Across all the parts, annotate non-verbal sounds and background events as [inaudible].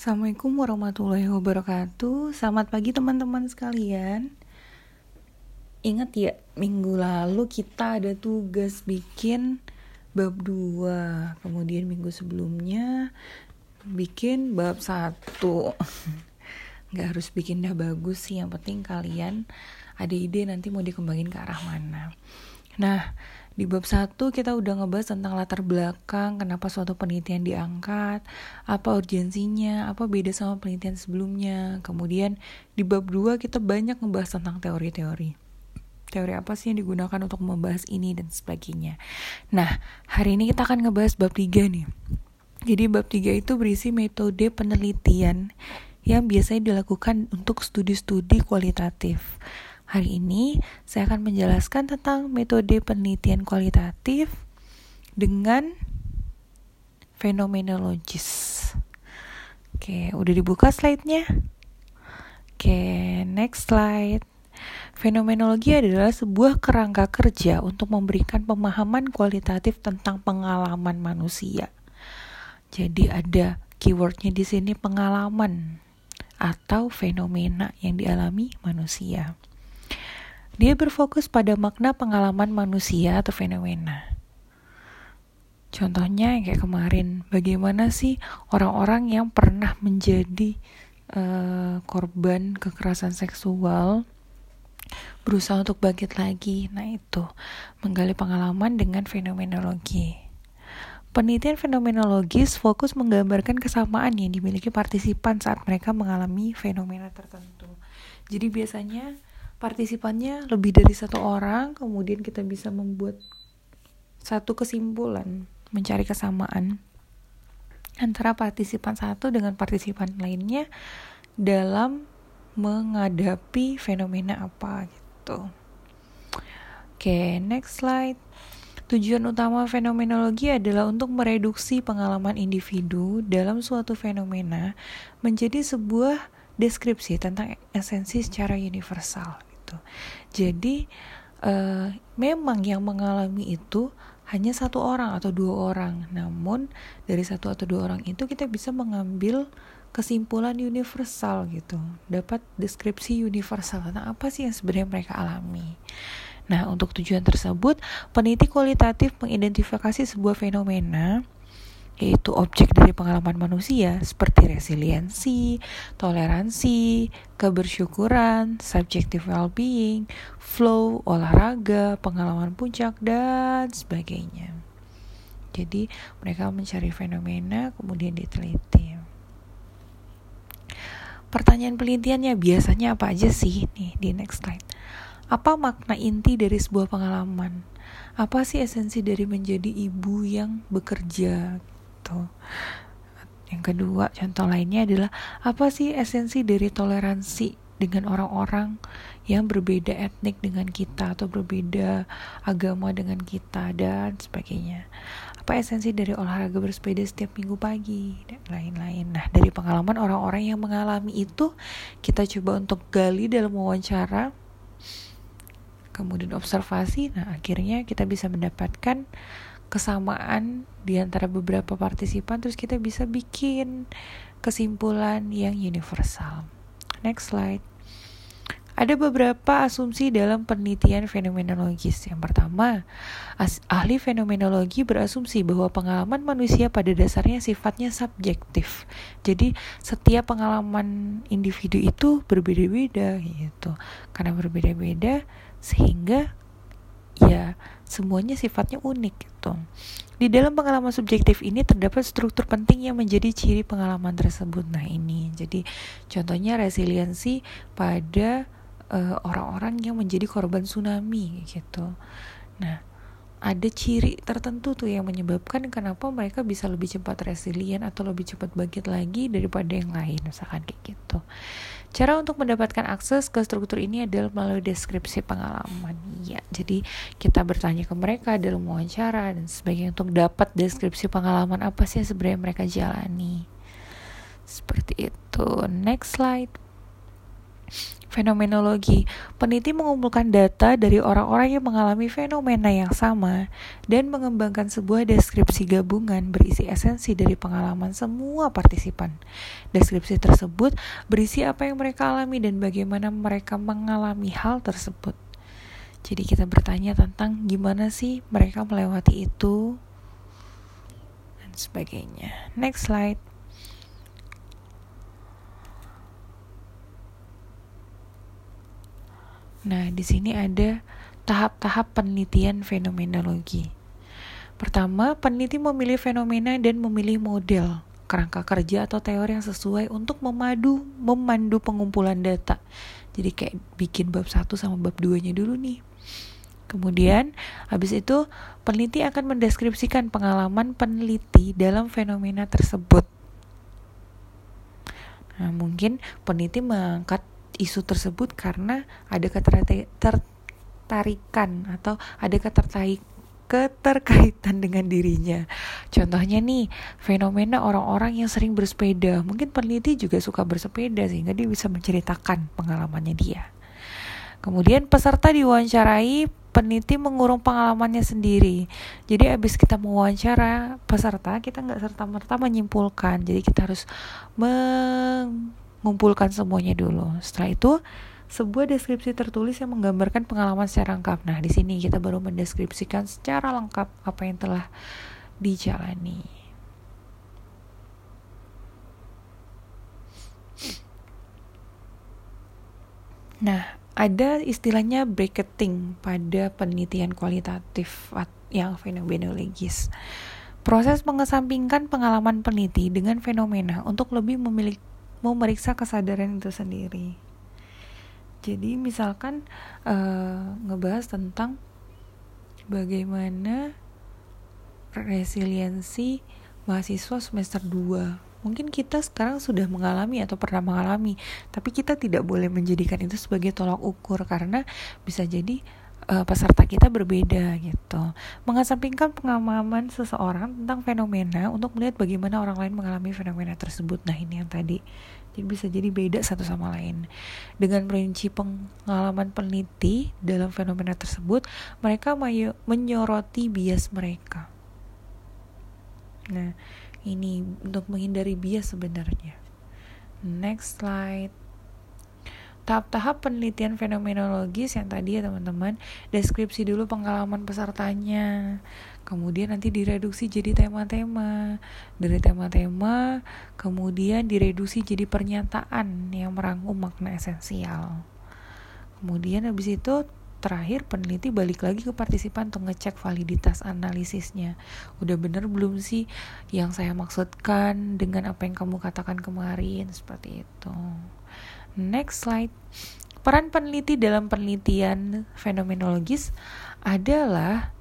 Assalamualaikum warahmatullahi wabarakatuh. Selamat pagi teman-teman sekalian. Ingat ya, minggu lalu kita ada tugas bikin bab 2 Kemudian minggu sebelumnya bikin bab 1 [laughs] Gak harus bikin dah bagus sih, yang penting kalian ada ide nanti mau dikembangin ke arah mana. Nah, di bab 1 kita udah ngebahas tentang latar belakang, kenapa suatu penelitian diangkat, apa urgensinya, apa beda sama penelitian sebelumnya. Kemudian di bab 2 kita banyak ngebahas tentang teori-teori. Teori apa sih yang digunakan untuk membahas ini dan sebagainya. Nah, hari ini kita akan ngebahas bab 3 nih. Jadi bab 3 itu berisi metode penelitian yang biasanya dilakukan untuk studi-studi kualitatif. Hari ini saya akan menjelaskan tentang metode penelitian kualitatif dengan fenomenologis. Oke, udah dibuka slide-nya? Oke, next slide. Fenomenologi adalah sebuah kerangka kerja untuk memberikan pemahaman kualitatif tentang pengalaman manusia. Jadi ada keywordnya di sini pengalaman atau fenomena yang dialami manusia. Dia berfokus pada makna pengalaman manusia atau fenomena. Contohnya kayak kemarin, bagaimana sih orang-orang yang pernah menjadi uh, korban kekerasan seksual berusaha untuk bangkit lagi. Nah, itu menggali pengalaman dengan fenomenologi. Penelitian fenomenologis fokus menggambarkan kesamaan yang dimiliki partisipan saat mereka mengalami fenomena tertentu. Jadi biasanya partisipannya lebih dari satu orang, kemudian kita bisa membuat satu kesimpulan, mencari kesamaan antara partisipan satu dengan partisipan lainnya dalam menghadapi fenomena apa gitu. Oke, next slide. Tujuan utama fenomenologi adalah untuk mereduksi pengalaman individu dalam suatu fenomena menjadi sebuah deskripsi tentang esensi secara universal gitu. Jadi uh, memang yang mengalami itu hanya satu orang atau dua orang. Namun dari satu atau dua orang itu kita bisa mengambil kesimpulan universal gitu. Dapat deskripsi universal tentang apa sih yang sebenarnya mereka alami. Nah, untuk tujuan tersebut, peneliti kualitatif mengidentifikasi sebuah fenomena yaitu objek dari pengalaman manusia seperti resiliensi, toleransi, kebersyukuran, subjective well-being, flow, olahraga, pengalaman puncak, dan sebagainya. Jadi mereka mencari fenomena kemudian diteliti. Pertanyaan penelitiannya biasanya apa aja sih? Nih di next slide. Apa makna inti dari sebuah pengalaman? Apa sih esensi dari menjadi ibu yang bekerja gitu. Yang kedua, contoh lainnya adalah apa sih esensi dari toleransi dengan orang-orang yang berbeda etnik dengan kita atau berbeda agama dengan kita dan sebagainya. Apa esensi dari olahraga bersepeda setiap minggu pagi dan lain-lain. Nah, dari pengalaman orang-orang yang mengalami itu, kita coba untuk gali dalam wawancara, kemudian observasi. Nah, akhirnya kita bisa mendapatkan kesamaan di antara beberapa partisipan terus kita bisa bikin kesimpulan yang universal. Next slide. Ada beberapa asumsi dalam penelitian fenomenologis. Yang pertama, ahli fenomenologi berasumsi bahwa pengalaman manusia pada dasarnya sifatnya subjektif. Jadi, setiap pengalaman individu itu berbeda-beda gitu. Karena berbeda-beda sehingga ya semuanya sifatnya unik gitu. Di dalam pengalaman subjektif ini terdapat struktur penting yang menjadi ciri pengalaman tersebut. Nah, ini jadi contohnya resiliensi pada eh, orang-orang uh, yang menjadi korban tsunami gitu. Nah, ada ciri tertentu tuh yang menyebabkan kenapa mereka bisa lebih cepat resilient atau lebih cepat bangkit lagi daripada yang lain misalkan kayak gitu. Cara untuk mendapatkan akses ke struktur ini adalah melalui deskripsi pengalaman. Ya, jadi kita bertanya ke mereka dalam wawancara dan sebagainya untuk dapat deskripsi pengalaman apa sih yang sebenarnya mereka jalani. Seperti itu. Next slide. Fenomenologi Peneliti mengumpulkan data dari orang-orang yang mengalami fenomena yang sama dan mengembangkan sebuah deskripsi gabungan berisi esensi dari pengalaman semua partisipan. Deskripsi tersebut berisi apa yang mereka alami dan bagaimana mereka mengalami hal tersebut. Jadi kita bertanya tentang gimana sih mereka melewati itu dan sebagainya. Next slide. Nah, di sini ada tahap-tahap penelitian fenomenologi. Pertama, peneliti memilih fenomena dan memilih model kerangka kerja atau teori yang sesuai untuk memadu memandu pengumpulan data. Jadi kayak bikin bab 1 sama bab 2-nya dulu nih. Kemudian, habis itu peneliti akan mendeskripsikan pengalaman peneliti dalam fenomena tersebut. Nah, mungkin peneliti mengangkat isu tersebut karena ada ketertarikan atau ada ketertarik keterkaitan dengan dirinya. Contohnya nih, fenomena orang-orang yang sering bersepeda. Mungkin peneliti juga suka bersepeda sehingga dia bisa menceritakan pengalamannya dia. Kemudian peserta diwawancarai, peneliti mengurung pengalamannya sendiri. Jadi abis kita mewawancara peserta, kita nggak serta-merta menyimpulkan. Jadi kita harus meng ngumpulkan semuanya dulu. Setelah itu, sebuah deskripsi tertulis yang menggambarkan pengalaman secara lengkap. Nah, di sini kita baru mendeskripsikan secara lengkap apa yang telah dijalani. Nah, ada istilahnya bracketing pada penelitian kualitatif yang fenomenologis. Proses mengesampingkan pengalaman peneliti dengan fenomena untuk lebih memiliki memeriksa kesadaran itu sendiri. Jadi misalkan uh, ngebahas tentang bagaimana resiliensi mahasiswa semester 2 mungkin kita sekarang sudah mengalami atau pernah mengalami tapi kita tidak boleh menjadikan itu sebagai tolak ukur karena bisa jadi uh, peserta kita berbeda gitu. Mengesampingkan pengalaman seseorang tentang fenomena untuk melihat bagaimana orang lain mengalami fenomena tersebut. Nah, ini yang tadi. Jadi bisa jadi beda satu sama lain. Dengan merinci pengalaman peneliti dalam fenomena tersebut, mereka menyoroti bias mereka. Nah, ini untuk menghindari bias sebenarnya. Next slide tahap-tahap penelitian fenomenologis yang tadi ya teman-teman. Deskripsi dulu pengalaman pesertanya. Kemudian nanti direduksi jadi tema-tema. Dari tema-tema kemudian direduksi jadi pernyataan yang merangkum makna esensial. Kemudian habis itu terakhir peneliti balik lagi ke partisipan untuk ngecek validitas analisisnya. Udah bener belum sih yang saya maksudkan dengan apa yang kamu katakan kemarin? Seperti itu Next slide. Peran peneliti dalam penelitian fenomenologis adalah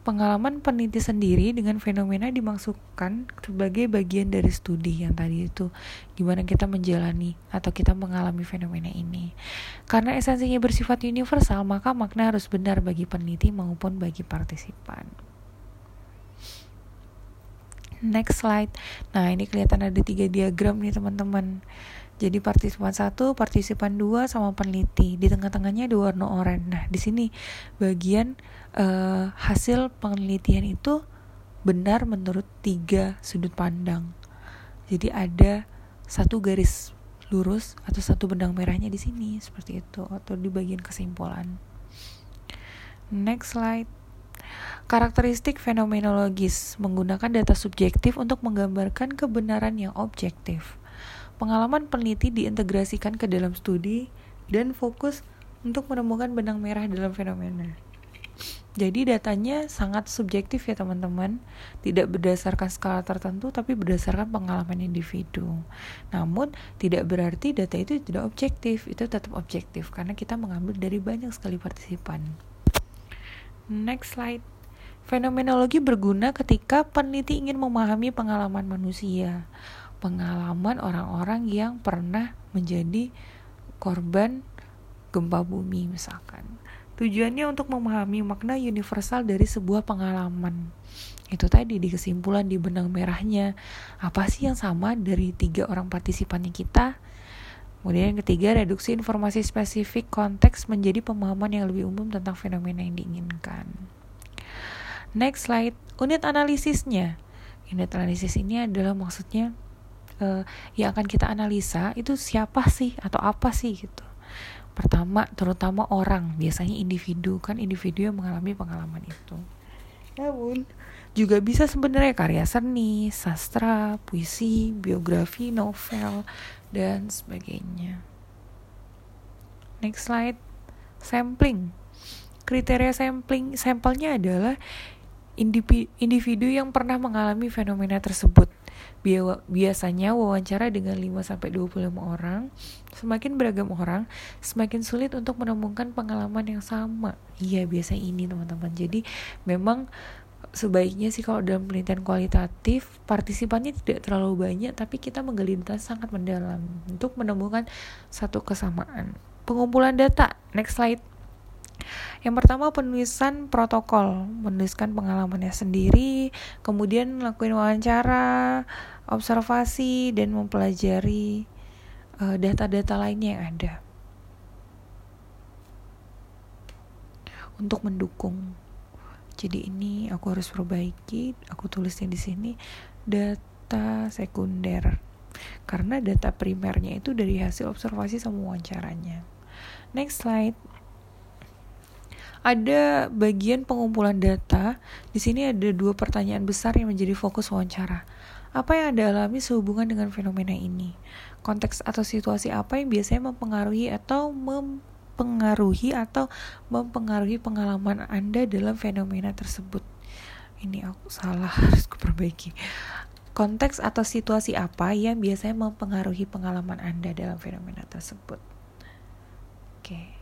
pengalaman peneliti sendiri dengan fenomena dimaksudkan sebagai bagian dari studi yang tadi itu. Gimana kita menjalani atau kita mengalami fenomena ini. Karena esensinya bersifat universal maka makna harus benar bagi peneliti maupun bagi partisipan. Next slide. Nah ini kelihatan ada tiga diagram nih teman-teman jadi partisipan satu, partisipan dua, sama peneliti. Di tengah-tengahnya ada warna oranye. Nah, di sini bagian uh, hasil penelitian itu benar menurut tiga sudut pandang. Jadi ada satu garis lurus atau satu benang merahnya di sini seperti itu atau di bagian kesimpulan. Next slide. Karakteristik fenomenologis menggunakan data subjektif untuk menggambarkan kebenaran yang objektif. Pengalaman peneliti diintegrasikan ke dalam studi dan fokus untuk menemukan benang merah dalam fenomena. Jadi datanya sangat subjektif ya teman-teman, tidak berdasarkan skala tertentu tapi berdasarkan pengalaman individu. Namun tidak berarti data itu tidak objektif, itu tetap objektif karena kita mengambil dari banyak sekali partisipan. Next slide. Fenomenologi berguna ketika peneliti ingin memahami pengalaman manusia, pengalaman orang-orang yang pernah menjadi korban gempa bumi misalkan. Tujuannya untuk memahami makna universal dari sebuah pengalaman. Itu tadi di kesimpulan di benang merahnya. Apa sih yang sama dari tiga orang partisipannya kita? Kemudian yang ketiga, reduksi informasi spesifik konteks menjadi pemahaman yang lebih umum tentang fenomena yang diinginkan. Next slide, unit analisisnya. Unit analisis ini adalah maksudnya uh, yang akan kita analisa itu siapa sih atau apa sih gitu. Pertama, terutama orang, biasanya individu kan individu yang mengalami pengalaman itu. Namun juga bisa sebenarnya karya seni, sastra, puisi, biografi, novel, dan sebagainya. Next slide, sampling. Kriteria sampling sampelnya adalah individu yang pernah mengalami fenomena tersebut. Biasanya wawancara dengan 5 sampai 25 orang, semakin beragam orang, semakin sulit untuk menemukan pengalaman yang sama. Iya, biasa ini teman-teman. Jadi memang sebaiknya sih kalau dalam penelitian kualitatif partisipannya tidak terlalu banyak tapi kita menggali data sangat mendalam untuk menemukan satu kesamaan. Pengumpulan data. Next slide. Yang pertama penulisan protokol, menuliskan pengalamannya sendiri, kemudian melakukan wawancara, observasi dan mempelajari eh, data-data lainnya yang ada. Untuk mendukung. Jadi ini aku harus perbaiki aku tulisnya di sini data sekunder. Karena data primernya itu dari hasil observasi sama wawancaranya. Next slide ada bagian pengumpulan data. Di sini ada dua pertanyaan besar yang menjadi fokus wawancara. Apa yang Anda alami sehubungan dengan fenomena ini? Konteks atau situasi apa yang biasanya mempengaruhi atau mem mempengaruhi atau mempengaruhi pengalaman Anda dalam fenomena tersebut. Ini aku salah, [laughs] harus kuperbaiki. Konteks atau situasi apa yang biasanya mempengaruhi pengalaman Anda dalam fenomena tersebut. Oke.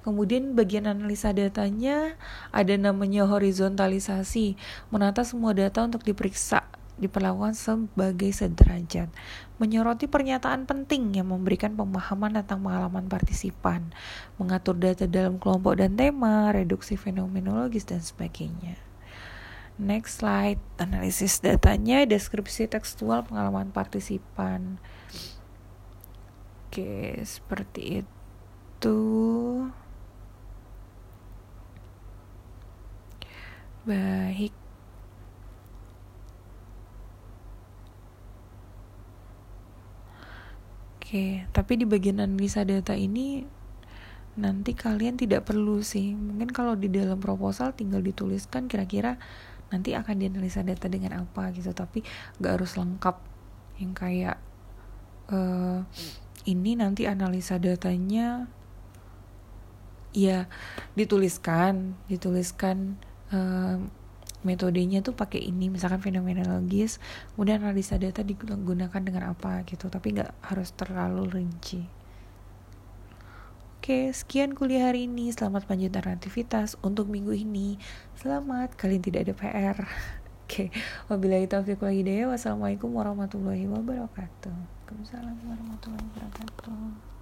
Kemudian bagian analisa datanya ada namanya horizontalisasi, menata semua data untuk diperiksa diperlakukan sebagai sederajat, menyoroti pernyataan penting yang memberikan pemahaman tentang pengalaman partisipan, mengatur data dalam kelompok dan tema, reduksi fenomenologis, dan sebagainya. Next slide, analisis datanya, deskripsi tekstual pengalaman partisipan. Oke, seperti itu. Baik. Oke, tapi di bagian analisa data ini nanti kalian tidak perlu sih. Mungkin kalau di dalam proposal tinggal dituliskan kira-kira nanti akan dianalisa data dengan apa gitu. Tapi gak harus lengkap yang kayak uh, ini nanti analisa datanya ya dituliskan, dituliskan metodenya tuh pakai ini misalkan fenomenologis kemudian analisa data digunakan dengan apa gitu tapi nggak harus terlalu rinci Oke, sekian kuliah hari ini. Selamat lanjutkan aktivitas untuk minggu ini. Selamat, kalian tidak ada PR. [laughs] Oke, wabillahi taufiq wal hidayah. Wassalamualaikum warahmatullahi wabarakatuh. Waalaikumsalam warahmatullahi wabarakatuh.